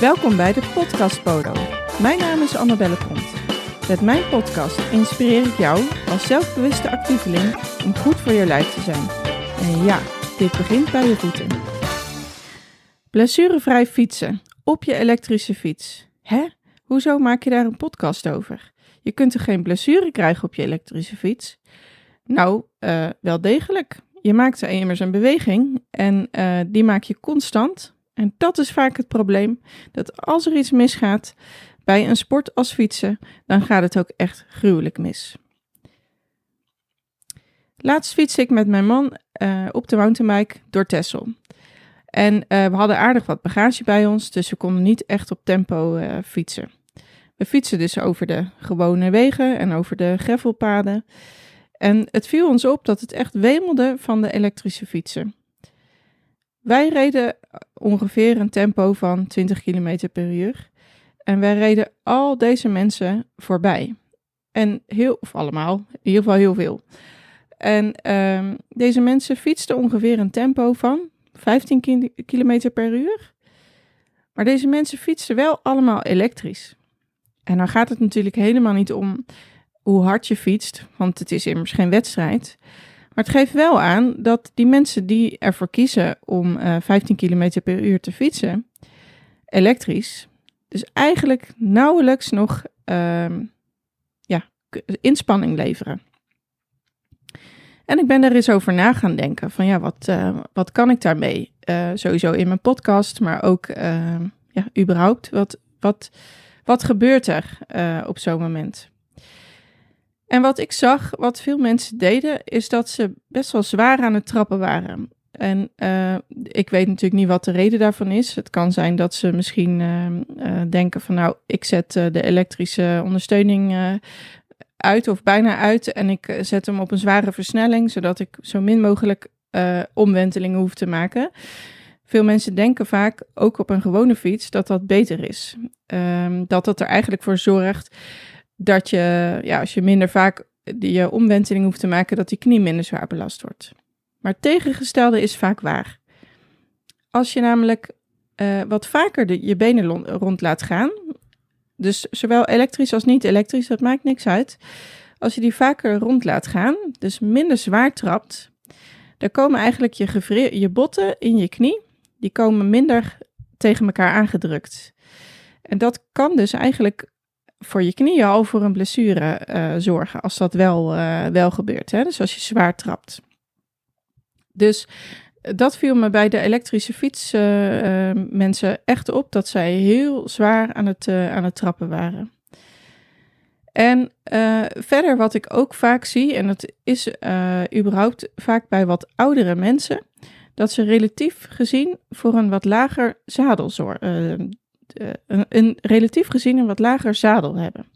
Welkom bij de Podcast Polo. Mijn naam is Annabelle Pont. Met mijn podcast inspireer ik jou als zelfbewuste actieveling om goed voor je lijf te zijn. En ja, dit begint bij je voeten. Blessurevrij fietsen op je elektrische fiets. Hè? Hoezo maak je daar een podcast over? Je kunt er geen blessure krijgen op je elektrische fiets? Nou, uh, wel degelijk. Je maakt immers een beweging en uh, die maak je constant. En dat is vaak het probleem, dat als er iets misgaat bij een sport als fietsen, dan gaat het ook echt gruwelijk mis. Laatst fietste ik met mijn man uh, op de mountainbike door Texel. En uh, we hadden aardig wat bagage bij ons, dus we konden niet echt op tempo uh, fietsen. We fietsen dus over de gewone wegen en over de gravelpaden. En het viel ons op dat het echt wemelde van de elektrische fietsen. Wij reden ongeveer een tempo van 20 km per uur. En wij reden al deze mensen voorbij. En heel, of allemaal, in ieder geval heel veel. En um, deze mensen fietsten ongeveer een tempo van 15 km per uur. Maar deze mensen fietsen wel allemaal elektrisch. En dan gaat het natuurlijk helemaal niet om hoe hard je fietst, want het is immers geen wedstrijd. Maar het geeft wel aan dat die mensen die ervoor kiezen om uh, 15 km per uur te fietsen, elektrisch, dus eigenlijk nauwelijks nog uh, ja, inspanning leveren. En ik ben er eens over na gaan denken van ja, wat, uh, wat kan ik daarmee? Uh, sowieso in mijn podcast, maar ook uh, ja, überhaupt. Wat, wat, wat gebeurt er op zo'n moment? En wat ik zag, wat veel mensen deden, is dat ze best wel zwaar aan het trappen waren. En uh, ik weet natuurlijk niet wat de reden daarvan is. Het kan zijn dat ze misschien uh, uh, denken van nou, ik zet de elektrische ondersteuning uit of bijna uit en ik zet hem op een zware versnelling, zodat ik zo min mogelijk omwentelingen hoef te maken. Veel mensen denken vaak, ook op een gewone fiets, dat dat beter is. Um, dat dat er eigenlijk voor zorgt dat je, ja, als je minder vaak je omwenteling hoeft te maken, dat die knie minder zwaar belast wordt. Maar tegengestelde is vaak waar. Als je namelijk uh, wat vaker de, je benen rond laat gaan, dus zowel elektrisch als niet elektrisch, dat maakt niks uit. Als je die vaker rond laat gaan, dus minder zwaar trapt, dan komen eigenlijk je, je botten in je knie, die komen minder tegen elkaar aangedrukt. En dat kan dus eigenlijk voor je knieën al voor een blessure uh, zorgen, als dat wel, uh, wel gebeurt. Hè? Dus als je zwaar trapt. Dus dat viel me bij de elektrische fiets mensen echt op, dat zij heel zwaar aan het, aan het trappen waren. En verder wat ik ook vaak zie, en dat is überhaupt vaak bij wat oudere mensen, dat ze relatief gezien voor een wat lager zadel een, een, relatief gezien een wat lager zadel hebben.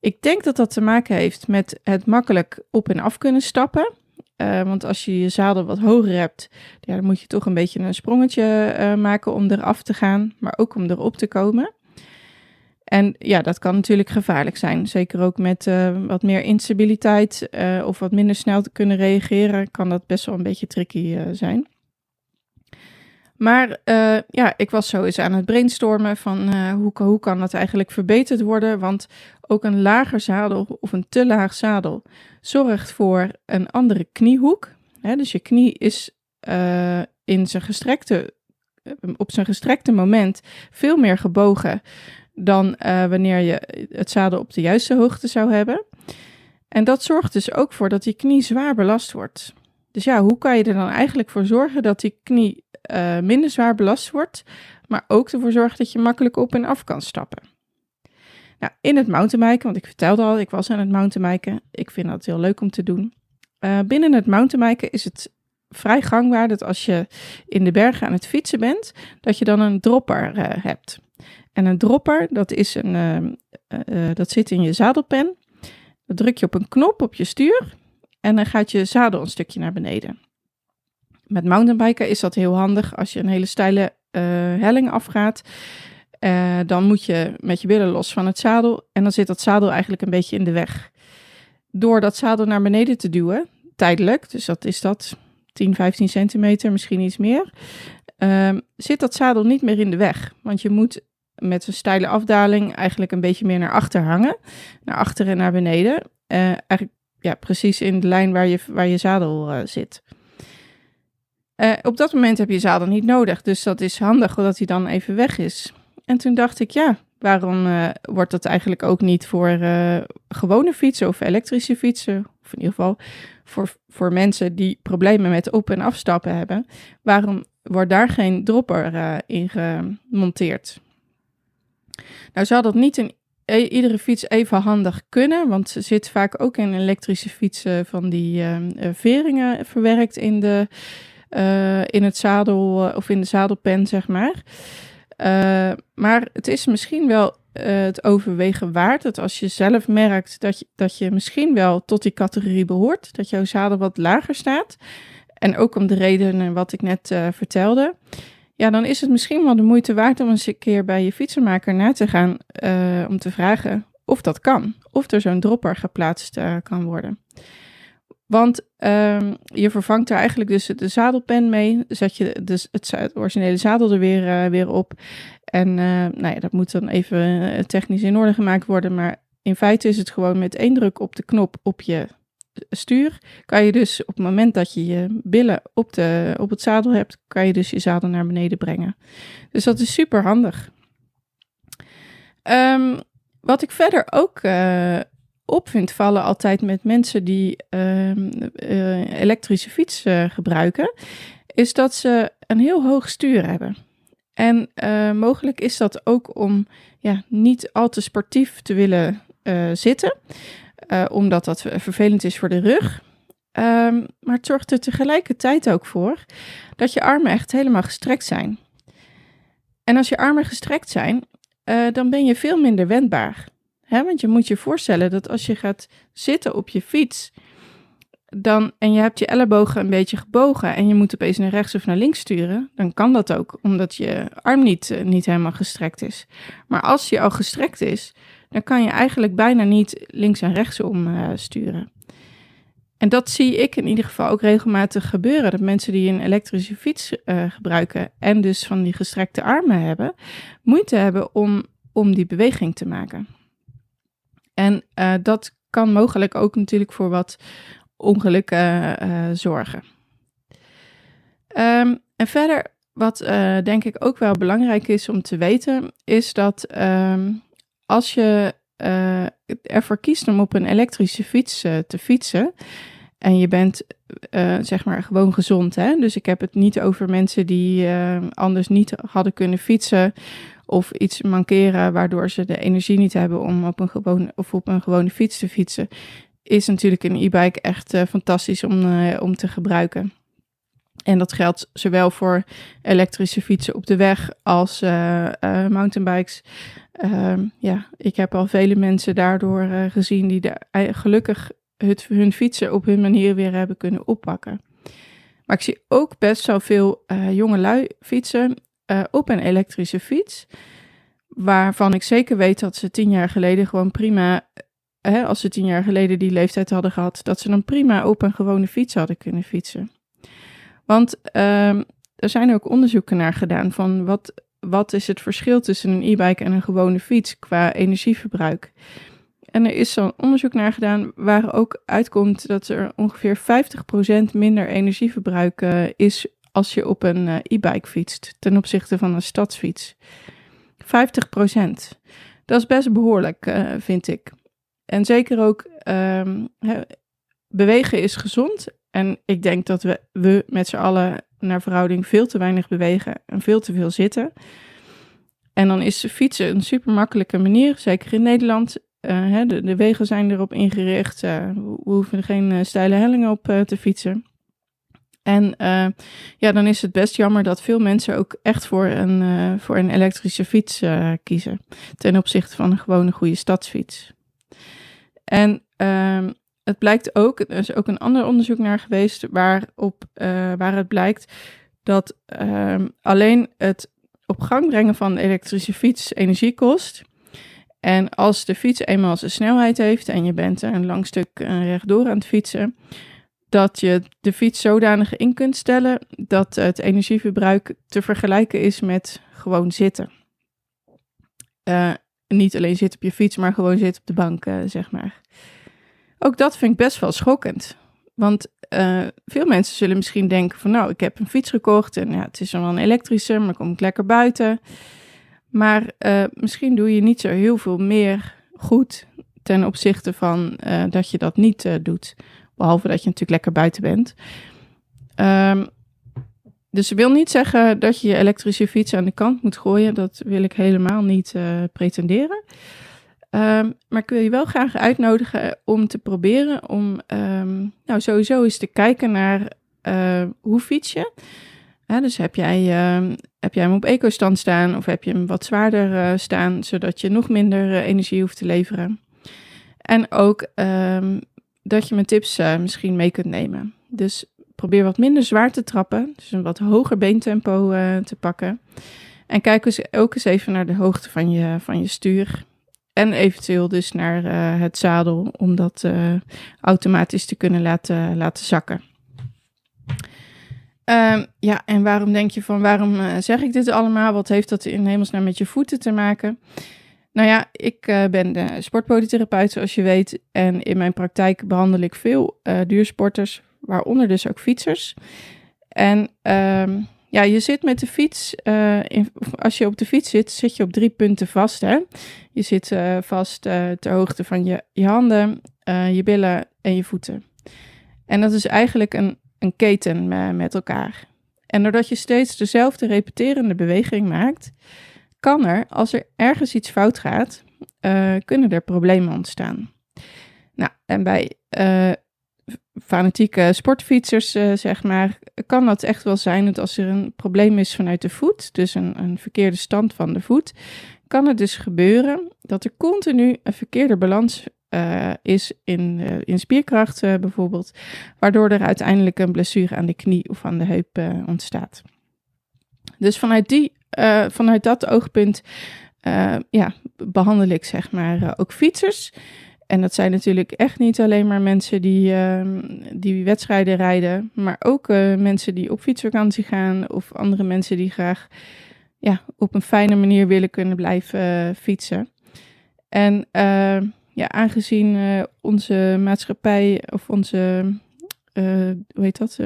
Ik denk dat dat te maken heeft met het makkelijk op en af kunnen stappen. Uh, want als je je zadel wat hoger hebt, dan moet je toch een beetje een sprongetje uh, maken om eraf te gaan, maar ook om erop te komen. En ja, dat kan natuurlijk gevaarlijk zijn. Zeker ook met wat meer instabiliteit of wat minder snel te kunnen reageren, kan dat best wel een beetje tricky zijn. Maar uh, ja, ik was zo eens aan het brainstormen van uh, hoe, hoe kan dat eigenlijk verbeterd worden? Want ook een lager zadel of een te laag zadel zorgt voor een andere kniehoek. Hè, dus je knie is uh, in zijn gestrekte, op zijn gestrekte moment veel meer gebogen dan wanneer je het zadel op de juiste hoogte zou hebben. En dat zorgt dus ook voor dat die knie zwaar belast wordt. Dus ja, hoe kan je er dan eigenlijk voor zorgen dat die knie uh, minder zwaar belast wordt, maar ook ervoor zorgt dat je makkelijk op en af kan stappen. Nou, in het mountainbiken, want ik vertelde al, ik was aan het mountainbiken. Ik vind dat heel leuk om te doen. Uh, binnen het mountainbiken is het vrij gangbaar dat als je in de bergen aan het fietsen bent, dat je dan een dropper uh, hebt. En een dropper, dat, is een, dat zit in je zadelpen. Dan druk je op een knop op je stuur en dan gaat je zadel een stukje naar beneden. Met mountainbiken is dat heel handig als je een hele steile uh, helling afgaat. Uh, dan moet je met je billen los van het zadel en dan zit dat zadel eigenlijk een beetje in de weg. Door dat zadel naar beneden te duwen, tijdelijk, dus dat is dat 10, 15 centimeter, misschien iets meer, ehm, zit dat zadel niet meer in de weg. Want je moet met een steile afdaling eigenlijk een beetje meer naar achter hangen. Naar achter en naar beneden. Uh, eigenlijk ja, precies in de lijn waar je, waar je zadel uh, zit. Uh, op dat moment heb je zadel niet nodig. Dus dat is handig dat hij dan even weg is. En toen dacht ik, ja, waarom uh, wordt dat eigenlijk ook niet voor gewone fietsen of elektrische fietsen? Of in ieder geval voor, voor mensen die problemen met op- en afstappen hebben. Waarom wordt daar geen dropper in gemonteerd? Nou zou dat niet in e-, iedere fiets even handig kunnen, want ze zit vaak ook in elektrische fietsen van die uh, veringen verwerkt in, de, uh, in het zadel of in de zadelpen, zeg maar. Maar het is misschien wel het overwegen waard dat als je zelf merkt dat je, dat je misschien wel tot die categorie behoort, dat jouw zadel wat lager staat. En ook om de redenen wat ik net vertelde ja, dan is het misschien wel de moeite waard om eens een keer bij je fietsenmaker na te gaan uh, om te vragen of dat kan. Of er zo'n dropper geplaatst uh, kan worden. Want um, je vervangt daar eigenlijk dus de zadelpen mee. Zet je dus het, originele zadel er weer, uh, weer op. En nou ja, dat moet dan even technisch in orde gemaakt worden. Maar in feite is het gewoon met één druk op de knop op je stuur, kan je dus op het moment dat je je billen op, de, op het zadel hebt, kan je dus je zadel naar beneden brengen. Dus dat is super handig. Um, wat ik verder ook uh, op vind vallen altijd met mensen die um, uh, elektrische fiets uh, gebruiken, is dat ze een heel hoog stuur hebben. En mogelijk is dat ook om ja, niet al te sportief te willen zitten. Uh, omdat dat vervelend is voor de rug. Um, maar het zorgt er tegelijkertijd ook voor dat je armen echt helemaal gestrekt zijn. En als je armen gestrekt zijn, uh, dan ben je veel minder wendbaar. Want je moet je voorstellen dat als je gaat zitten op je fiets, dan, en je hebt je ellebogen een beetje gebogen en je moet opeens naar rechts of naar links sturen, dan kan dat ook, omdat je arm niet, niet helemaal gestrekt is. Maar als je al gestrekt is, dan kan je eigenlijk bijna niet links en rechts om uh, sturen. En dat zie ik in ieder geval ook regelmatig gebeuren. Dat mensen die een elektrische fiets uh, gebruiken en dus van die gestrekte armen hebben, moeite hebben om, om die beweging te maken. En uh, dat kan mogelijk ook natuurlijk voor wat ongelukken zorgen. Um, en verder, wat denk ik ook wel belangrijk is om te weten, is dat um, als je uh, ervoor kiest om op een elektrische fiets uh, te fietsen. En je bent uh, zeg maar gewoon gezond. Hè? Dus ik heb het niet over mensen die anders niet hadden kunnen fietsen. Of iets mankeren waardoor ze de energie niet hebben om op een, gewoon, of op een gewone fiets te fietsen. Is natuurlijk een e-bike echt fantastisch om, om te gebruiken. En dat geldt zowel voor elektrische fietsen op de weg als uh, uh, mountainbikes. Uh, ja, ik heb al vele mensen daardoor uh, gezien die gelukkig het, hun fietsen op hun manier weer hebben kunnen oppakken. Maar ik zie ook best zoveel jonge lui fietsen op een elektrische fiets. Waarvan ik zeker weet dat ze tien jaar geleden gewoon prima, hè, als ze tien jaar geleden die leeftijd hadden gehad, dat ze dan prima op een gewone fiets hadden kunnen fietsen. Want um, er zijn ook onderzoeken naar gedaan van wat, wat is het verschil tussen een e-bike en een gewone fiets qua energieverbruik. En er is zo'n onderzoek naar gedaan waar ook uitkomt dat er ongeveer 50% minder energieverbruik uh, is als je op een uh, e-bike fietst ten opzichte van een stadsfiets. 50%. Dat is best behoorlijk, uh, vind ik. En zeker ook um, bewegen is gezond en ik denk dat we, we met z'n allen naar verhouding veel te weinig bewegen en veel te veel zitten. En dan is fietsen een super makkelijke manier, zeker in Nederland. Uh, hè, de, wegen zijn erop ingericht. Uh, we hoeven geen uh, steile hellingen op te fietsen. En ja, dan is het best jammer dat veel mensen ook echt voor een, voor een elektrische fiets kiezen. Ten opzichte van een gewone goede stadsfiets. En ehm, het blijkt ook, er is ook een ander onderzoek naar geweest waarop, uh, waar het blijkt dat uh, alleen het op gang brengen van elektrische fiets energie kost. En als de fiets eenmaal zijn snelheid heeft en je bent een lang stuk uh, rechtdoor aan het fietsen, dat je de fiets zodanig in kunt stellen dat het energieverbruik te vergelijken is met gewoon zitten. Uh, niet alleen zitten op je fiets, maar gewoon zitten op de bank, zeg maar. Ook dat vind ik best wel schokkend. Want uh, veel mensen zullen misschien denken van nou, ik heb een fiets gekocht en ja, het is wel een elektrische, maar kom ik lekker buiten. Maar uh, misschien doe je niet zo heel veel meer goed ten opzichte van uh, dat je dat niet doet. Behalve dat je natuurlijk lekker buiten bent. Um, dus ik wil niet zeggen dat je je elektrische fiets aan de kant moet gooien. Dat wil ik helemaal niet pretenderen. Um, maar ik wil je wel graag uitnodigen om te proberen om um, nou, sowieso eens te kijken naar uh, hoe fiets je. dus heb jij, uh, heb jij hem op eco-stand staan of heb je hem wat zwaarder uh, staan, zodat je nog minder uh, energie hoeft te leveren. En ook dat je mijn tips misschien mee kunt nemen. Dus probeer wat minder zwaar te trappen, dus een wat hoger beentempo te pakken. En kijk eens ook eens even naar de hoogte van je, van je stuur. En eventueel dus naar uh, het zadel om dat uh, automatisch te kunnen laten, laten zakken. Um, ja, en waarom denk je van waarom uh, zeg ik dit allemaal? Wat heeft dat in hemelsnaam met je voeten te maken? Nou ja, ik ben de sportpolytherapeut zoals je weet. En in mijn praktijk behandel ik veel duursporters, waaronder dus ook fietsers. En um, ja, je zit met de fiets, in, als je op de fiets zit, zit je op drie punten vast. Hè? Je zit uh, vast uh, ter hoogte van je, je handen, je billen en je voeten. En dat is eigenlijk een, een keten met elkaar. En doordat je steeds dezelfde repeterende beweging maakt, kan er, als er ergens iets fout gaat, kunnen er problemen ontstaan. Nou, en bij fanatieke sportfietsers, uh, zeg maar, kan dat echt wel zijn dat als er een probleem is vanuit de voet, dus een, een verkeerde stand van de voet, kan het dus gebeuren dat er continu een verkeerde balans uh, is in, uh, in spierkracht bijvoorbeeld, waardoor er uiteindelijk een blessure aan de knie of aan de heup ontstaat. Dus vanuit, die, vanuit dat oogpunt ja, behandel ik zeg maar ook fietsers. En dat zijn natuurlijk echt niet alleen maar mensen die, uh, die wedstrijden rijden, maar ook uh, mensen die op fietsvakantie gaan of andere mensen die graag ja, op een fijne manier willen kunnen blijven uh, fietsen. En ja, aangezien onze maatschappij of onze, hoe heet dat,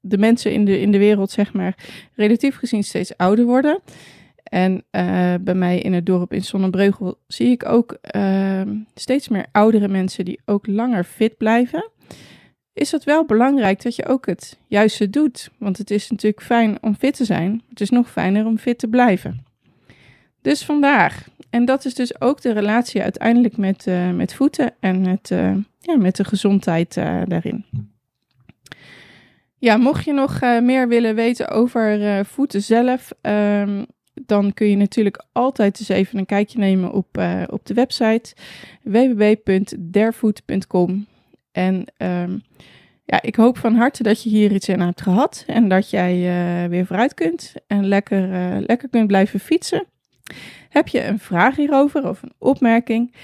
de mensen in de, in de wereld, zeg maar, relatief gezien steeds ouder worden, en uh, bij mij in het dorp in Zonnebreugel zie ik ook uh, steeds meer oudere mensen die ook langer fit blijven. Is het wel belangrijk dat je ook het juiste doet? Want het is natuurlijk fijn om fit te zijn. Het is nog fijner om fit te blijven. Dus vandaag. En dat is dus ook de relatie uiteindelijk met, uh, met voeten en met, ja, met de gezondheid daarin. Ja, mocht je nog meer willen weten over voeten zelf, um, dan kun je natuurlijk altijd eens even een kijkje nemen op, uh, op de website www.derfood.com. En um, ja, ik hoop van harte dat je hier iets in hebt gehad en dat jij uh, weer vooruit kunt en lekker, uh, lekker kunt blijven fietsen. Heb je een vraag hierover of een opmerking?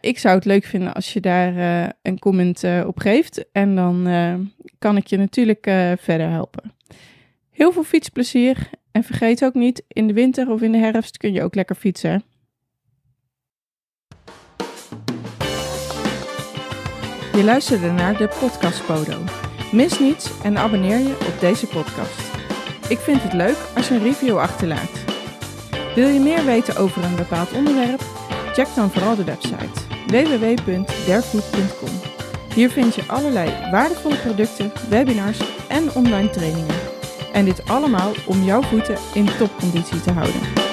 ik zou het leuk vinden als je daar een comment op geeft en dan kan ik je natuurlijk verder helpen. Heel veel fietsplezier en vergeet ook niet, in de winter of in de herfst kun je ook lekker fietsen. Je luisterde naar de Podcast Podo. Mis niets en abonneer je op deze podcast. Ik vind het leuk als je een review achterlaat. Wil je meer weten over een bepaald onderwerp? Check dan vooral de website www.derfood.com. Hier vind je allerlei waardevolle producten, webinars en online trainingen. En dit allemaal om jouw voeten in topconditie te houden.